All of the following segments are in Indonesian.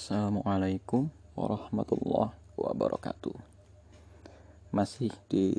Assalamualaikum warahmatullahi wabarakatuh. Masih di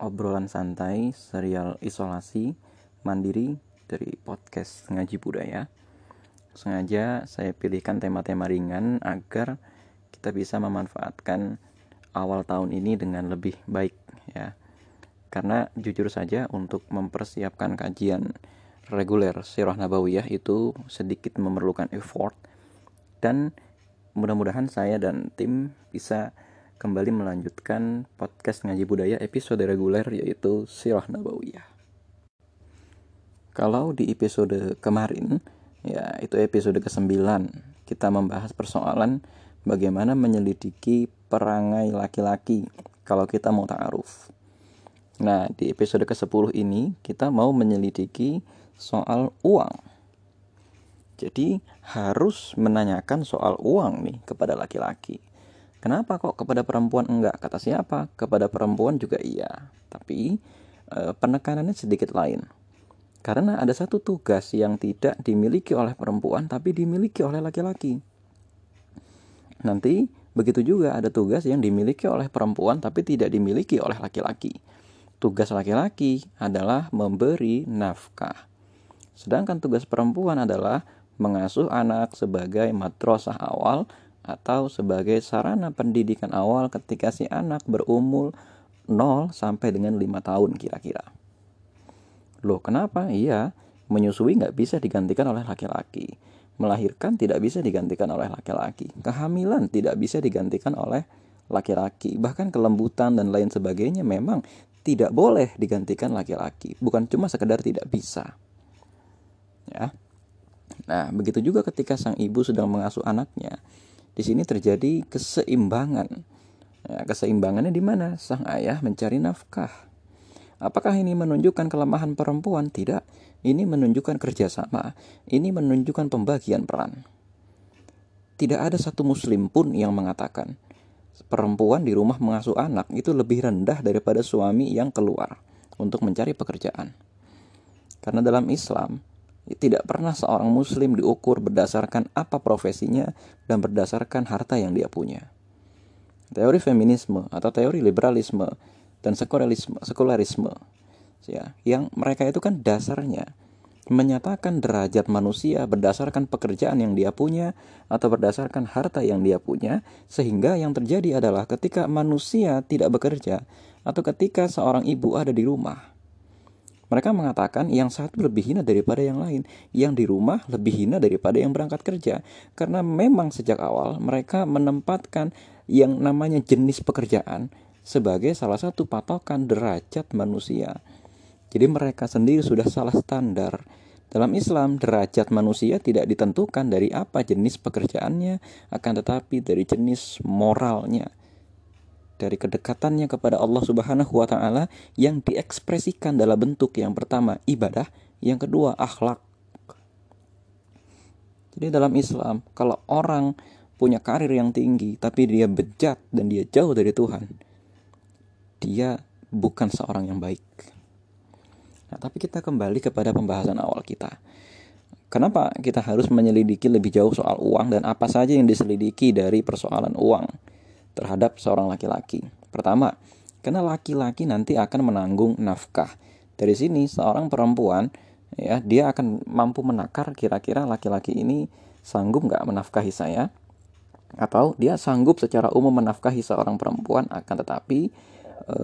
obrolan santai serial isolasi mandiri dari podcast Ngaji Budaya. Sengaja saya pilihkan tema-tema ringan agar kita bisa memanfaatkan awal tahun ini dengan lebih baik ya. Karena jujur saja untuk mempersiapkan kajian reguler Sirah Nabawiyah itu sedikit memerlukan effort dan mudah-mudahan saya dan tim bisa kembali melanjutkan podcast ngaji budaya episode reguler yaitu Sirah Nabawiyah. Kalau di episode kemarin, ya itu episode ke-9, kita membahas persoalan bagaimana menyelidiki perangai laki-laki kalau kita mau ta'aruf. Nah, di episode ke-10 ini kita mau menyelidiki soal uang jadi harus menanyakan soal uang nih kepada laki-laki. Kenapa kok kepada perempuan enggak? Kata siapa? Kepada perempuan juga iya. Tapi e, penekanannya sedikit lain. Karena ada satu tugas yang tidak dimiliki oleh perempuan tapi dimiliki oleh laki-laki. Nanti begitu juga ada tugas yang dimiliki oleh perempuan tapi tidak dimiliki oleh laki-laki. Tugas laki-laki adalah memberi nafkah. Sedangkan tugas perempuan adalah mengasuh anak sebagai madrasah awal atau sebagai sarana pendidikan awal ketika si anak berumur 0 sampai dengan 5 tahun kira-kira. Loh kenapa? Iya, menyusui nggak bisa digantikan oleh laki-laki. Melahirkan tidak bisa digantikan oleh laki-laki. Kehamilan tidak bisa digantikan oleh laki-laki. Bahkan kelembutan dan lain sebagainya memang tidak boleh digantikan laki-laki. Bukan cuma sekedar tidak bisa. Ya. Nah, begitu juga ketika sang ibu sedang mengasuh anaknya. Di sini terjadi keseimbangan. Ya, keseimbangannya di mana? Sang ayah mencari nafkah. Apakah ini menunjukkan kelemahan perempuan? Tidak. Ini menunjukkan kerjasama. Ini menunjukkan pembagian peran. Tidak ada satu muslim pun yang mengatakan perempuan di rumah mengasuh anak itu lebih rendah daripada suami yang keluar untuk mencari pekerjaan. Karena dalam Islam, tidak pernah seorang muslim diukur berdasarkan apa profesinya dan berdasarkan harta yang dia punya. Teori feminisme atau teori liberalisme dan sekularisme, sekularisme ya, yang mereka itu kan dasarnya menyatakan derajat manusia berdasarkan pekerjaan yang dia punya atau berdasarkan harta yang dia punya sehingga yang terjadi adalah ketika manusia tidak bekerja atau ketika seorang ibu ada di rumah mereka mengatakan yang satu lebih hina daripada yang lain, yang di rumah lebih hina daripada yang berangkat kerja. Karena memang sejak awal mereka menempatkan yang namanya jenis pekerjaan sebagai salah satu patokan derajat manusia. Jadi mereka sendiri sudah salah standar. Dalam Islam, derajat manusia tidak ditentukan dari apa jenis pekerjaannya, akan tetapi dari jenis moralnya dari kedekatannya kepada Allah Subhanahu wa taala yang diekspresikan dalam bentuk yang pertama ibadah, yang kedua akhlak. Jadi dalam Islam, kalau orang punya karir yang tinggi tapi dia bejat dan dia jauh dari Tuhan, dia bukan seorang yang baik. Nah, tapi kita kembali kepada pembahasan awal kita. Kenapa kita harus menyelidiki lebih jauh soal uang dan apa saja yang diselidiki dari persoalan uang? Terhadap seorang laki-laki. Pertama, karena laki-laki nanti akan menanggung nafkah. Dari sini seorang perempuan ya dia akan mampu menakar kira-kira laki-laki ini sanggup nggak menafkahi saya atau dia sanggup secara umum menafkahi seorang perempuan akan tetapi e,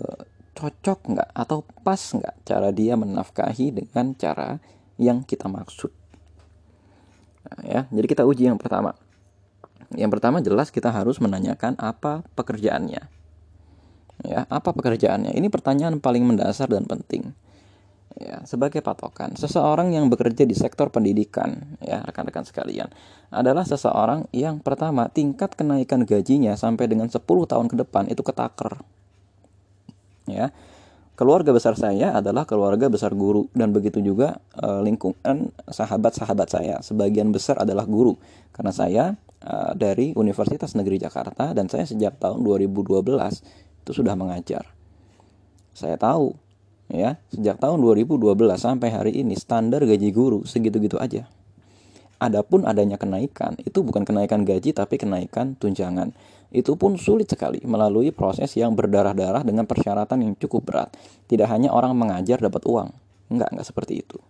cocok nggak atau pas nggak cara dia menafkahi dengan cara yang kita maksud nah, ya jadi kita uji yang pertama yang pertama jelas kita harus menanyakan apa pekerjaannya. Ya, apa pekerjaannya? Ini pertanyaan paling mendasar dan penting. Ya, sebagai patokan, seseorang yang bekerja di sektor pendidikan, ya rekan-rekan sekalian, adalah seseorang yang pertama tingkat kenaikan gajinya sampai dengan 10 tahun ke depan itu ketaker. Ya, keluarga besar saya adalah keluarga besar guru dan begitu juga e, lingkungan sahabat-sahabat saya sebagian besar adalah guru karena saya uh, dari Universitas Negeri Jakarta dan saya sejak tahun 2012 itu sudah mengajar. Saya tahu ya, sejak tahun 2012 sampai hari ini standar gaji guru segitu-gitu aja. Adapun adanya kenaikan, itu bukan kenaikan gaji tapi kenaikan tunjangan. Itu pun sulit sekali melalui proses yang berdarah-darah dengan persyaratan yang cukup berat. Tidak hanya orang mengajar dapat uang. Enggak, enggak seperti itu.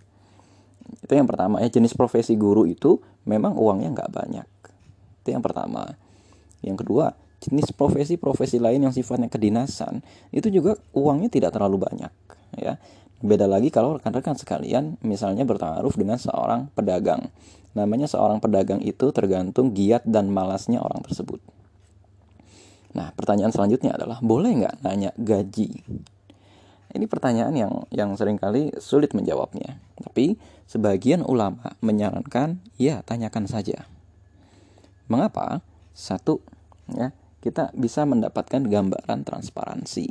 Itu yang pertama ya, jenis profesi guru itu memang uangnya enggak banyak. Itu yang pertama. Yang kedua, jenis profesi-profesi lain yang sifatnya kedinasan itu juga uangnya tidak terlalu banyak ya Beda lagi kalau rekan-rekan sekalian misalnya bertaruh dengan seorang pedagang. Namanya seorang pedagang itu tergantung giat dan malasnya orang tersebut. Nah, pertanyaan selanjutnya adalah boleh nggak nanya gaji? Ini pertanyaan yang yang sering kali sulit menjawabnya. Tapi sebagian ulama menyarankan ya tanyakan saja. Mengapa? Satu, ya kita bisa mendapatkan gambaran transparansi.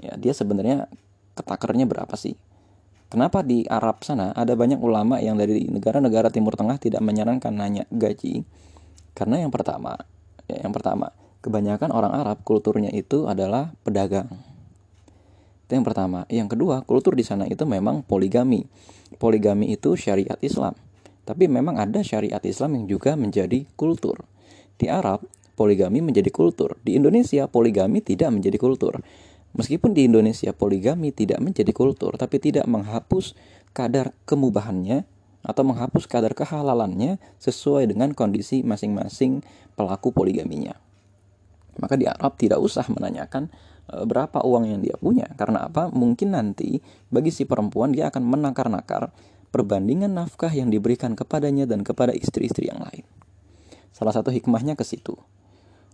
Ya, dia sebenarnya ketakernya berapa sih? Kenapa di Arab sana ada banyak ulama yang dari negara-negara Timur Tengah tidak menyarankan nanya gaji? Karena yang pertama, ya yang pertama, kebanyakan orang Arab kulturnya itu adalah pedagang. Itu yang pertama. Yang kedua, kultur di sana itu memang poligami. Poligami itu syariat Islam. Tapi memang ada syariat Islam yang juga menjadi kultur. Di Arab, poligami menjadi kultur. Di Indonesia, poligami tidak menjadi kultur. Meskipun di Indonesia poligami tidak menjadi kultur, tapi tidak menghapus kadar kemubahannya atau menghapus kadar kehalalannya sesuai dengan kondisi masing-masing pelaku poligaminya. Maka di Arab tidak usah menanyakan e, berapa uang yang dia punya. Karena apa? Mungkin nanti bagi si perempuan dia akan menakar-nakar perbandingan nafkah yang diberikan kepadanya dan kepada istri-istri yang lain. Salah satu hikmahnya ke situ.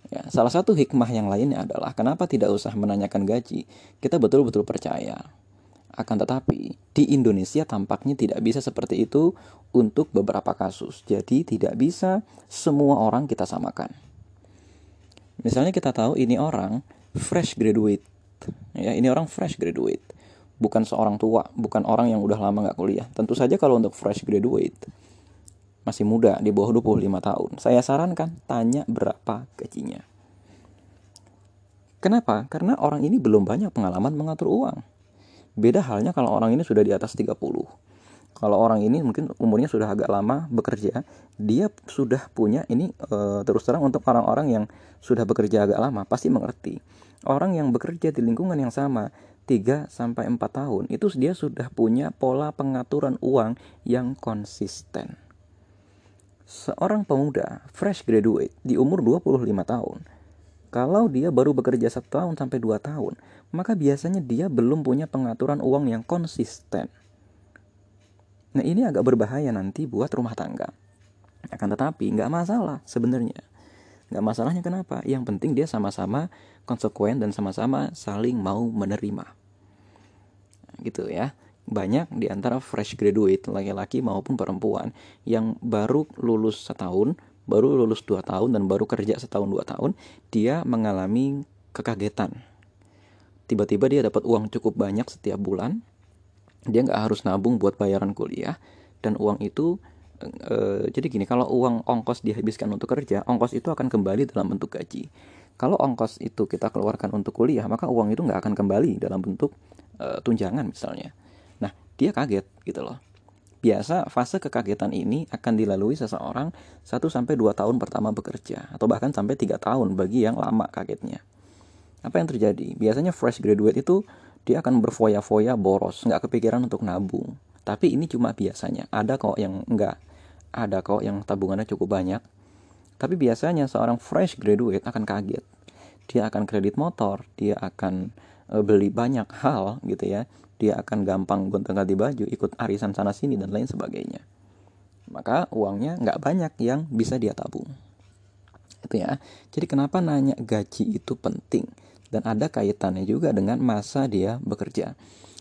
Ya, salah satu hikmah yang lainnya adalah kenapa tidak usah menanyakan gaji. Kita betul-betul percaya. Akan tetapi, di Indonesia tampaknya tidak bisa seperti itu untuk beberapa kasus. Jadi tidak bisa semua orang kita samakan. Misalnya kita tahu ini orang fresh graduate. Ya, ini orang fresh graduate. Bukan seorang tua, bukan orang yang udah lama nggak kuliah. Tentu saja kalau untuk fresh graduate, masih muda di bawah 25 tahun, saya sarankan tanya berapa gajinya. Kenapa? Karena orang ini belum banyak pengalaman mengatur uang. Beda halnya kalau orang ini sudah di atas 30. Kalau orang ini mungkin umurnya sudah agak lama bekerja, dia sudah punya ini e, terus terang untuk orang-orang yang sudah bekerja agak lama pasti mengerti. Orang yang bekerja di lingkungan yang sama 3 sampai 4 tahun itu dia sudah punya pola pengaturan uang yang konsisten seorang pemuda fresh graduate di umur 25 tahun, kalau dia baru bekerja satu tahun sampai dua tahun, maka biasanya dia belum punya pengaturan uang yang konsisten. Nah ini agak berbahaya nanti buat rumah tangga. Akan tetapi nggak masalah sebenarnya. Nggak masalahnya kenapa? Yang penting dia sama-sama konsekuen dan sama-sama saling mau menerima. Gitu ya banyak di antara fresh graduate laki-laki maupun perempuan yang baru lulus setahun, baru lulus dua tahun dan baru kerja setahun dua tahun, dia mengalami kekagetan. Tiba-tiba dia dapat uang cukup banyak setiap bulan, dia nggak harus nabung buat bayaran kuliah dan uang itu e, jadi gini kalau uang ongkos dihabiskan untuk kerja, ongkos itu akan kembali dalam bentuk gaji. Kalau ongkos itu kita keluarkan untuk kuliah, maka uang itu nggak akan kembali dalam bentuk e, tunjangan misalnya dia kaget gitu loh. Biasa fase kekagetan ini akan dilalui seseorang 1 sampai 2 tahun pertama bekerja atau bahkan sampai 3 tahun bagi yang lama kagetnya. Apa yang terjadi? Biasanya fresh graduate itu dia akan berfoya-foya boros, nggak kepikiran untuk nabung. Tapi ini cuma biasanya. Ada kok yang enggak. Ada kok yang tabungannya cukup banyak. Tapi biasanya seorang fresh graduate akan kaget. Dia akan kredit motor, dia akan eh, beli banyak hal gitu ya dia akan gampang gonta-ganti baju, ikut arisan sana sini dan lain sebagainya. Maka uangnya nggak banyak yang bisa dia tabung. Itu ya. Jadi kenapa nanya gaji itu penting dan ada kaitannya juga dengan masa dia bekerja.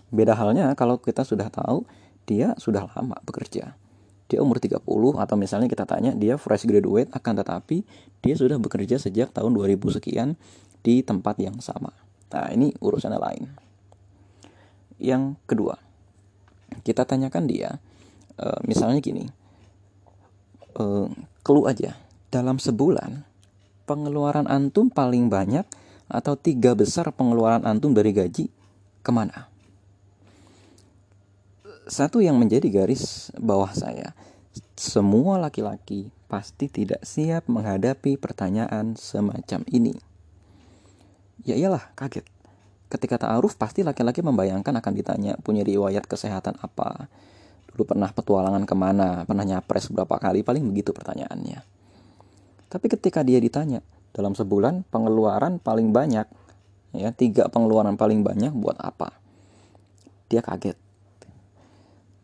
Beda halnya kalau kita sudah tahu dia sudah lama bekerja. Dia umur 30 atau misalnya kita tanya dia fresh graduate akan tetapi dia sudah bekerja sejak tahun 2000 sekian di tempat yang sama. Nah, ini urusannya lain yang kedua kita tanyakan dia uh, misalnya gini uh, clue aja dalam sebulan pengeluaran antum paling banyak atau tiga besar pengeluaran antum dari gaji ke mana satu yang menjadi garis bawah saya semua laki-laki pasti tidak siap menghadapi pertanyaan semacam ini. Ya iyalah, kaget. Ketika ta'aruf pasti laki-laki membayangkan akan ditanya punya riwayat kesehatan apa, dulu pernah petualangan ke mana, pernah nyapres berapa kali, paling begitu pertanyaannya. Tapi ketika dia ditanya, dalam sebulan pengeluaran paling banyak, ya tiga pengeluaran paling banyak buat apa? Dia kaget.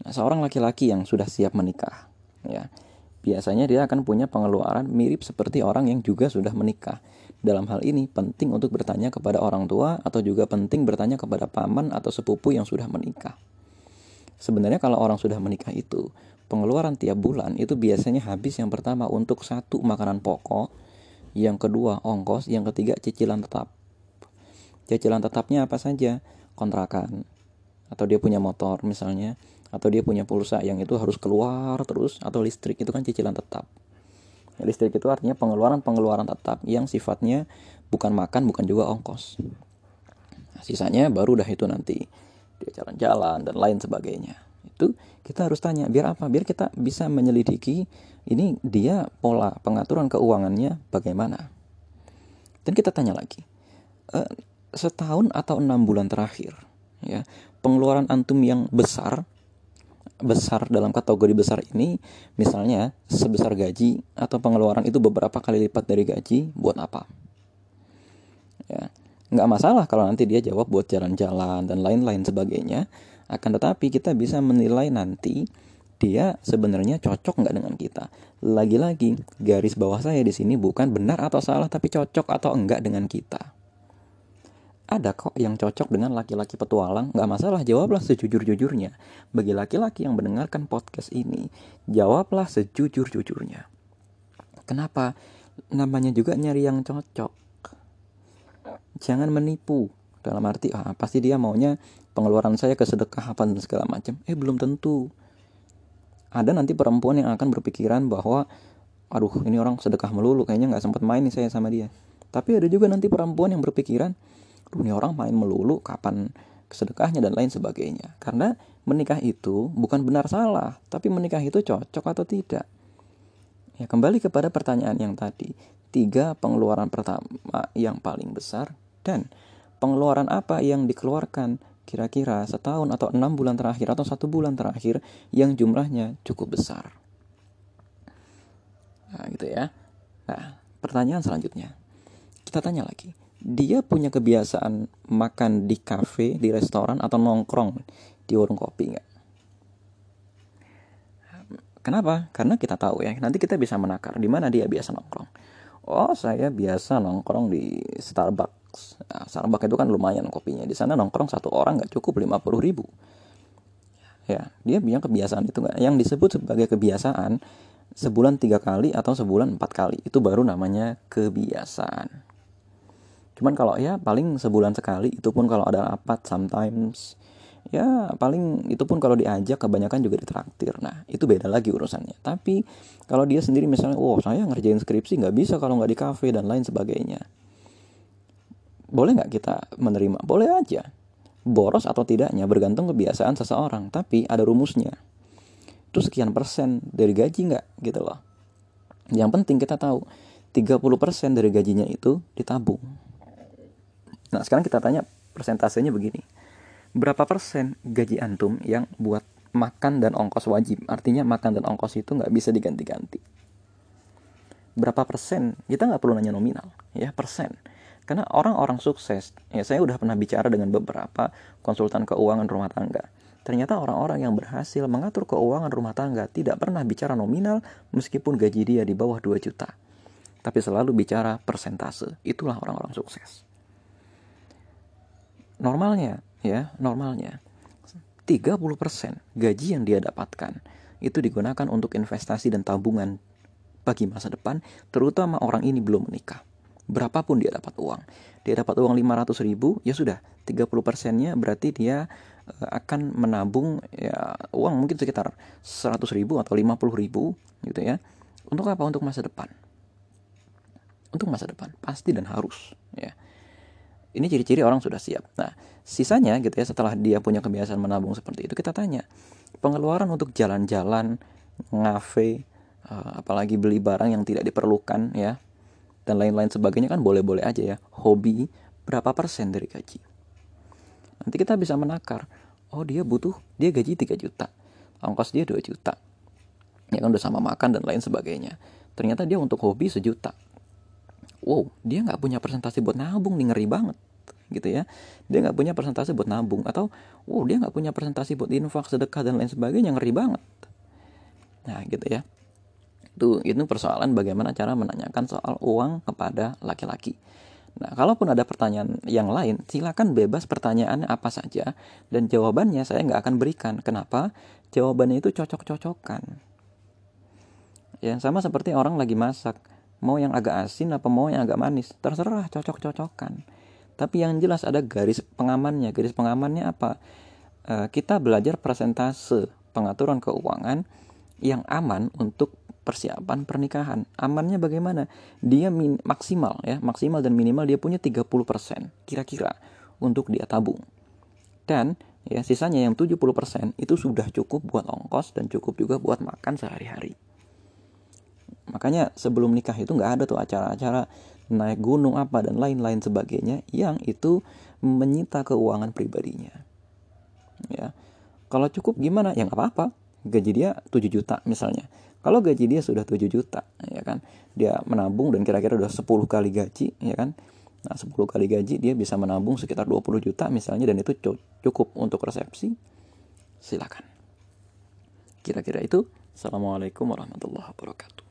Nah, seorang laki-laki yang sudah siap menikah, ya biasanya dia akan punya pengeluaran mirip seperti orang yang juga sudah menikah. Dalam hal ini penting untuk bertanya kepada orang tua atau juga penting bertanya kepada paman atau sepupu yang sudah menikah. Sebenarnya kalau orang sudah menikah itu, pengeluaran tiap bulan itu biasanya habis yang pertama untuk satu makanan pokok, yang kedua ongkos, yang ketiga cicilan tetap. Cicilan tetapnya apa saja? Kontrakan, atau dia punya motor misalnya, atau dia punya pulsa yang itu harus keluar terus, atau listrik itu kan cicilan tetap. Listrik itu artinya pengeluaran-pengeluaran tetap yang sifatnya bukan makan, bukan juga ongkos. Nah, sisanya baru dah itu nanti dia jalan-jalan dan lain sebagainya. Itu kita harus tanya, biar apa? Biar kita bisa menyelidiki ini dia pola pengaturan keuangannya bagaimana. Dan kita tanya lagi, e, setahun atau enam bulan terakhir, ya pengeluaran antum yang besar besar dalam kategori besar ini misalnya sebesar gaji atau pengeluaran itu beberapa kali lipat dari gaji buat apa? Ya nggak masalah kalau nanti dia jawab buat jalan-jalan dan lain-lain sebagainya. Akan tetapi kita bisa menilai nanti dia sebenarnya cocok nggak dengan kita. Lagi-lagi garis bawah saya di sini bukan benar atau salah tapi cocok atau enggak dengan kita ada kok yang cocok dengan laki-laki petualang, nggak masalah, jawablah sejujur-jujurnya. Bagi laki-laki yang mendengarkan podcast ini, jawablah sejujur-jujurnya. Kenapa? Namanya juga nyari yang cocok. Jangan menipu. Dalam arti, ah, pasti dia maunya pengeluaran saya ke sedekah apa dan segala macam. Eh, belum tentu. Ada nanti perempuan yang akan berpikiran bahwa, aduh ini orang sedekah melulu, kayaknya nggak sempat main nih saya sama dia. Tapi ada juga nanti perempuan yang berpikiran, dunia orang main melulu kapan sedekahnya dan lain sebagainya. Karena menikah itu bukan benar salah tapi menikah itu cocok atau tidak? Ya kembali kepada pertanyaan yang tadi. Tiga pengeluaran pertama yang paling besar dan pengeluaran apa yang dikeluarkan? Kira-kira setahun atau enam bulan terakhir atau satu bulan terakhir yang jumlahnya cukup besar? Nah gitu ya. Nah pertanyaan selanjutnya. Kita tanya lagi dia punya kebiasaan makan di kafe, di restoran atau nongkrong di warung kopi nggak? Kenapa? Karena kita tahu ya, nanti kita bisa menakar di mana dia biasa nongkrong. Oh, saya biasa nongkrong di Starbucks. Nah, Starbucks itu kan lumayan kopinya. Di sana nongkrong satu orang nggak cukup 50 ribu. Ya, dia punya kebiasaan itu nggak? Yang disebut sebagai kebiasaan sebulan tiga kali atau sebulan empat kali itu baru namanya kebiasaan. Cuman kalau ya paling sebulan sekali itu pun kalau ada rapat sometimes ya paling itu pun kalau diajak kebanyakan juga ditraktir. Nah itu beda lagi urusannya. Tapi kalau dia sendiri misalnya, oh saya ngerjain skripsi nggak bisa kalau nggak di kafe dan lain sebagainya. Boleh nggak kita menerima? Boleh aja. Boros atau tidaknya bergantung kebiasaan seseorang. Tapi ada rumusnya. Itu sekian persen dari gaji nggak gitu loh. Yang penting kita tahu 30% dari gajinya itu ditabung Nah sekarang kita tanya persentasenya begini. Berapa persen gaji antum yang buat makan dan ongkos wajib? Artinya makan dan ongkos itu nggak bisa diganti-ganti. Berapa persen? Kita nggak perlu nanya nominal, ya persen. Karena orang-orang sukses, ya saya udah pernah bicara dengan beberapa konsultan keuangan rumah tangga. Ternyata orang-orang yang berhasil mengatur keuangan rumah tangga tidak pernah bicara nominal meskipun gaji dia di bawah 2 juta. Tapi selalu bicara persentase. Itulah orang-orang sukses normalnya ya normalnya. 30% gaji yang dia dapatkan itu digunakan untuk investasi dan tabungan bagi masa depan terutama orang ini belum menikah. Berapapun dia dapat uang. Dia dapat uang 500 ribu ya sudah 30 persennya berarti dia eh, akan menabung ya uang mungkin sekitar 100 ribu atau 50 ribu gitu ya. Untuk apa? Untuk masa depan. Untuk masa depan pasti dan harus ya ini ciri-ciri orang sudah siap. Nah, sisanya gitu ya setelah dia punya kebiasaan menabung seperti itu kita tanya, pengeluaran untuk jalan-jalan ngafe uh, apalagi beli barang yang tidak diperlukan ya dan lain-lain sebagainya kan boleh-boleh aja ya hobi berapa persen dari gaji? Nanti kita bisa menakar oh dia butuh dia gaji 3 juta ongkos dia 2 juta ya kan udah sama makan dan lain sebagainya. Ternyata dia untuk hobi sejuta wow dia nggak punya presentasi buat nabung nih ngeri banget gitu ya dia nggak punya presentasi buat nabung atau wow dia nggak punya presentasi buat infak sedekah dan lain sebagainya ngeri banget nah gitu ya itu itu persoalan bagaimana cara menanyakan soal uang kepada laki-laki Nah, kalaupun ada pertanyaan yang lain, silakan bebas pertanyaannya apa saja dan jawabannya saya nggak akan berikan. Kenapa? Jawabannya itu cocok-cocokan. Ya, sama seperti orang lagi masak, mau yang agak asin apa mau yang agak manis, terserah cocok-cocokan. Tapi yang jelas ada garis pengamannya. Garis pengamannya apa? E, kita belajar persentase pengaturan keuangan yang aman untuk persiapan pernikahan. Amannya bagaimana? Dia min maksimal ya, maksimal dan minimal dia punya 30% kira-kira untuk dia tabung. Dan ya sisanya yang 70% itu sudah cukup buat ongkos dan cukup juga buat makan sehari-hari. Makanya sebelum nikah itu nggak ada tuh acara-acara naik gunung apa dan lain-lain sebagainya yang itu menyita keuangan pribadinya. Ya. Kalau cukup gimana? Ya nggak apa-apa. Gaji dia 7 juta misalnya kalau gaji dia sudah 7 juta, ya kan, dia menabung dan kira-kira udah 10 kali gaji, ya kan. Nah, 10 kali gaji dia bisa menabung sekitar 20 juta misalnya dan itu cukup untuk resepsi. Silakan. Kira-kira itu. Assalamualaikum warahmatullahi wabarakatuh.